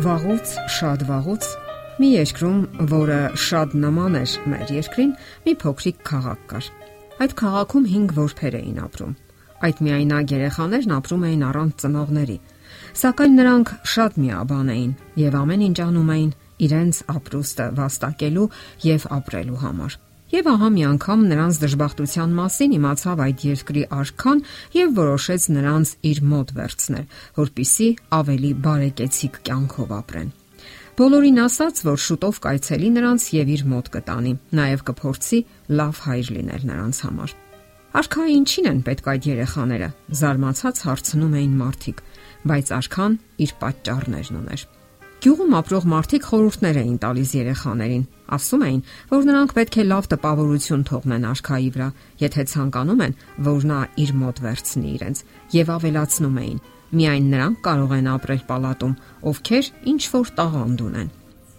Վաղուց, շատ վաղուց մի երկրում, որը շատ նման էր մեր երկրին, մի փոքրիկ քաղաք կար։ Այդ քաղաքում 5 որբեր էին ապրում։ Այդ միայնակ երեխաներն ապրում էին առանց ծնողների։ Սակայն նրանք շատ միաբան էին եւ ամեն ինչ անում էին իրենց ապրուստը վաստակելու եւ ապրելու համար։ Եվ ահա մի անգամ նրանց դժբախտության մասին իմացավ այդ երկրի արքան եւ որոշեց նրանց իր մոտ վերցնել, որpիսի ավելի բարեկեցիկ կյանքով ապրեն։ Բոլորին ասաց, որ շուտով կայցելի նրանց եւ իր մոտ կտանի, նաեւ կփորձի լավ հայր լինել նրանց համար։ Արքայի ինչին են պետք այդ երեխաները, զարմացած հարցնում էին մարդիկ, բայց արքան իր պատճառներն ուներ։ Գյուղում ապրող մարդիկ խորհուրդներ էին տալիս երեխաներին։ Ասում էին, որ նրանք պետք է լավ տպավորություն թողնեն արքայի վրա, եթե ցանկանում են, որ նա իր մոտ վերցնի իրենց, եւ ավելացնում էին. միայն նրանք կարող են ապրել պալատում, ովքեր ինչ որ տաղանդ ունեն։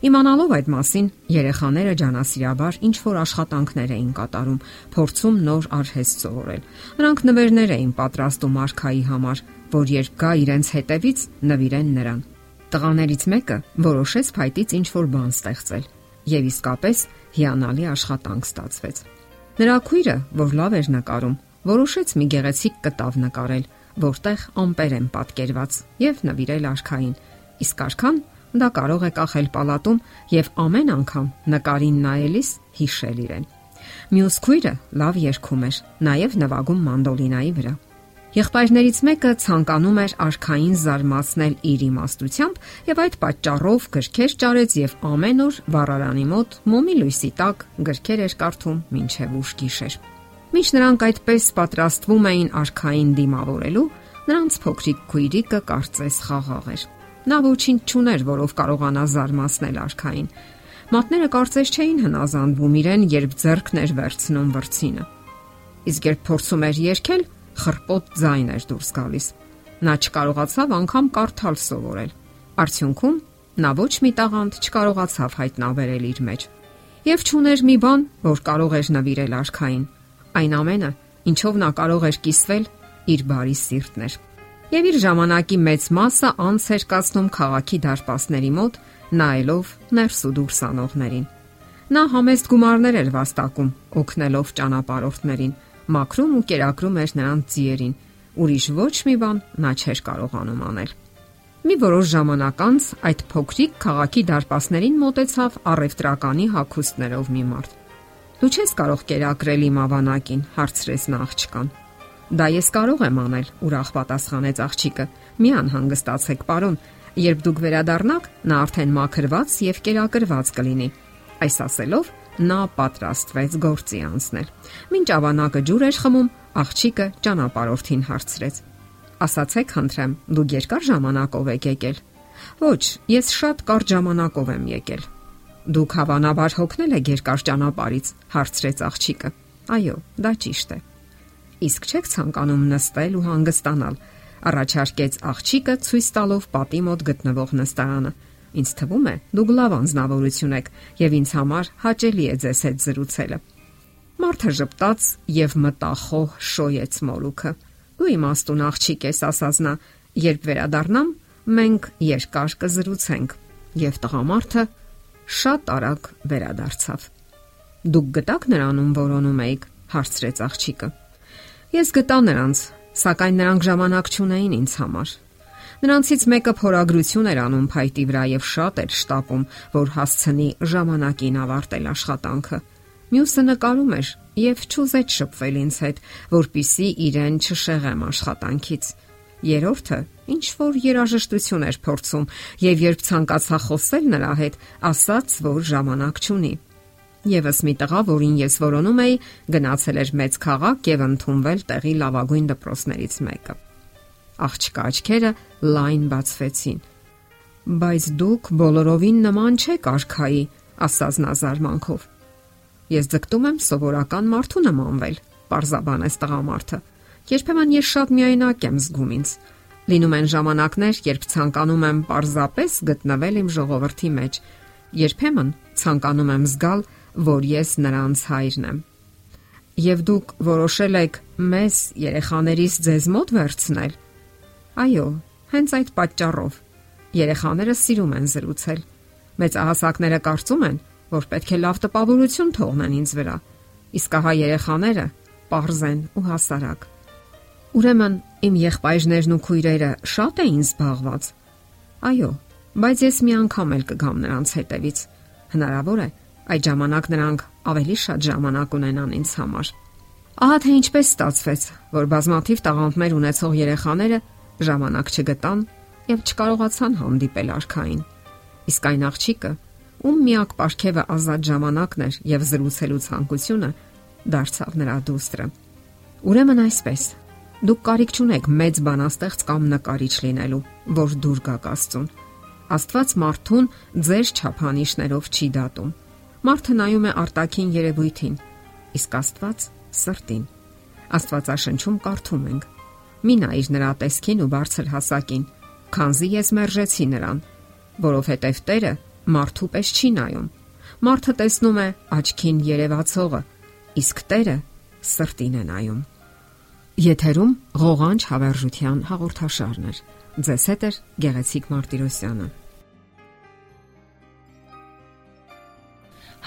Իմանալով այդ մասին, երեխաները ջանասիրաբար ինչ որ աշխատանքներ էին կատարում, փորձում նոր արհեստ սովորել։ Նրանք նվերներ էին պատրաստում արքայի համար, որ երբ գա իրենց հետևից, նվիրեն նրան։ Տղաներից մեկը որոշեց փայտից ինչ որ բան ստեղծել եւ իսկապես հիանալի աշխատանք ստացվեց։ Նրա քույրը, որ լավ էր նկարում, որոշեց մի գեղեցիկ կտավ նկարել, որտեղ ամպեր են պատկերված եւ նվիրել արքային։ Իսկ արքան դա կարող է կախել պալատում եւ ամեն անգամ նկարին նայելիս հիշել իրեն։ Մյուս քույրը լավ երգում էր, նաեւ նվագում մանդոլինայի վրա։ Եղբայրներից մեկը ցանկանում էր արքային զարմացնել իր իմաստությամբ եւ այդ պատճառով գրքեր ճարեց եւ ամեն օր վառարանի մոտ մոմի լույսի տակ գրքեր էր կարդում մինչեւ ուշ գիշեր։ Մինչ նրանք այդպես պատրաստվում էին արքային դիմավորելու, նրանց փոքրիկ քույրիկը կարծես խաղաղ էր։ Նա ոչինչ չուներ, որով կարողանա զարմացնել արքային։ Մատները կարծես չէին հնազանդվում իրեն, երբ ձեռքն էր վերցնում վրցինը։ Իսկ երբ փորձում էր երգել, խրպոտ ձայն էր դուրս գալիս։ Նա չկարողացավ անգամ կարդալ սովորել։ Արդյունքում նա ոչ մի տաղանդ չկարողացավ հայտնաբերել իր մեջ։ Եվ ճուներ մի բան, որ կարող էր նվիրել արքային։ Այն ամենը, ինչով նա կարող էր կիսվել, իր բարի սիրտն էր։ Եվ իր ժամանակի մեծ մասը անց էր կացնում քաղաքի դարպասների մոտ, նայելով ներս ու դուրս անողներին։ Նա համեստ գումարներ էր վաստակում, օգնելով ճանապարհորդներին, մաքրում ու կերակրում էր նրանց ձիերին։ Ուրիշ ոչ մի բան նա չէր կարողանում անել։ Մի որոշ ժամանակ անց այդ փոքրիկ քաղաքի դարպասներին մտեցավ առևտրականի հակոստներով մի մարդ։ Դու չես կարող կերակրել իմ ավանակին, հարցրեց նա աղջկան։ Դա ես կարող եմ անել, ուրախ պատասխանեց աղջիկը։ Մի անհանգստացեք, պարոն, երբ դուք վերադառնաք, նա արդեն մաքրված եւ կերակրված կլինի։ Այս ասելով նա պատրաստվեց գործի անցնել։ Մինչ ավանակը ջուր էր խմում, աղջիկը ճանապարհորդին հարցրեց. Ասացեք, խնդրեմ, դուք երկար ժամանակով եք եկել։ Ոչ, ես շատ կարճ ժամանակով եմ եկել։ Դուք հավանաբար հոգնել եք երկար ճանապարից, հարցրեց աղջիկը։ Այո, դա ճիշտ է։ Իսկ չեք ցանկանում նստել ու հանգստանալ, առաջարկեց աղջիկը ցույց տալով պատի մոտ գտնվող նստարանը։ Ինձ թվում է, դուք լավ անznավորություն եք եւ ինձ համար հաճելի է ձեզ հետ զրուցելը։ Մարթը ճպտաց եւ մտախոհ շոյեց մորուքը։ Դու իմաստուն աղջիկ ես, ասաց նա, երբ վերադառնամ, մենք երկար կզրուցենք։ Եվ տղամարդը շատ արագ վերադարձավ։ Դուք գտաք նրանում որոնում եք, հարցրեց աղջիկը։ Ես գտա նրանց, սակայն նրանք ժամանակ չունեին ինձ համար։ Նրանցից մեկը փորագրություն էր անում փայտի վրա եւ շատ էր շտապում, որ հասցնի ժամանակին ավարտել աշխատանքը։ Մյուսը նկարում էր եւ ճուզեց շփվել ինձ հետ, որpիսի իրեն չշեղեմ աշխատանքից։ Երորդը ինչ որ երաժշտություն էր փորձում եւ երբ ցանկացա խոսել նրա հետ, ասաց, որ ժամանակ չունի։ Եվս մի տղա, որին ես որոնում էի, գնացել էր մեծ քաղաք եւ ընդունվել տեղի լավագույն դպրոցներից մեկը աղջկա աչքերը լայն բացվեցին։ Բայց դուք բոլորովին նման չեք արքայի, ասաց նա զարմանքով։ Ես ձգտում եմ սովորական մարդու նմանվել, parzabanես տղամարդը։ Երբեմն ես շատ միայնակ եմ զգում ինձ։ Լինում են ժամանակներ, երբ ցանկանում եմ parzapes գտնվել իմ ժողովրդի մեջ։ Երբեմն ցանկանում եմ զգալ, որ ես նրանց հայրն եմ։ Եվ դուք որոշել եք մեզ երեխաներից ձեզ մոտ վերցնել։ Այո, հենց այդ պատճառով։ երեխաները սիրում են զրուցել։ Մեծ ահասակները կարծում են, որ պետք է լավ տպավորություն թողնեն ինձ վրա։ Իսկ ահա երեխաները པարզ են ու հասարակ։ Ուրեմն իմ եղբայրներն ու քույրերը շատ էին զբաղված։ Այո, բայց ես մի անգամ էլ կգամ նրանց հետևից։ Հնարավոր է այդ ժամանակ նրանք ավելի շատ ժամանակ ունենան ինձ համար։ Ահա թե ինչպես ստացվեց, որ բազմաթիվ տաղանդներ ունեցող երեխաները ժամանակ չգտան եւ չկարողացան հանդիպել արքային։ Իսկ այն աղջիկը, ում միակ ապարքևը ազատ ժամանակն էր եւ զրուցելու ցանկությունը, դարձավ նրա դուստրը։ Ուրեմն այսպես, դուք կարիք չունեք մեծ բանաստեղծ կամ նկարիչ լինելու, որ դուր գաք Աստծուն։ Աստված մարդուն ձեր չափանիշներով չի դատում։ Մարդը նայում է արտաքին երևույթին, իսկ Աստված սրտին։ Աստվածաշնչում կարդում ենք. Մի նայիր նրա տեսքին ու բարձր հասակին, քանզի ես մերժեցի նրան, որովհետև Տերը մարդու պես չի նայում։ Մարդը տեսնում է աչքին երևացողը, իսկ Տերը սրտին է նայում։ Եթերում ղողանջ հավերժության հաղորդաշարն է։ Ձեզ հետ է Գեղեցիկ Մարտիրոսյանը։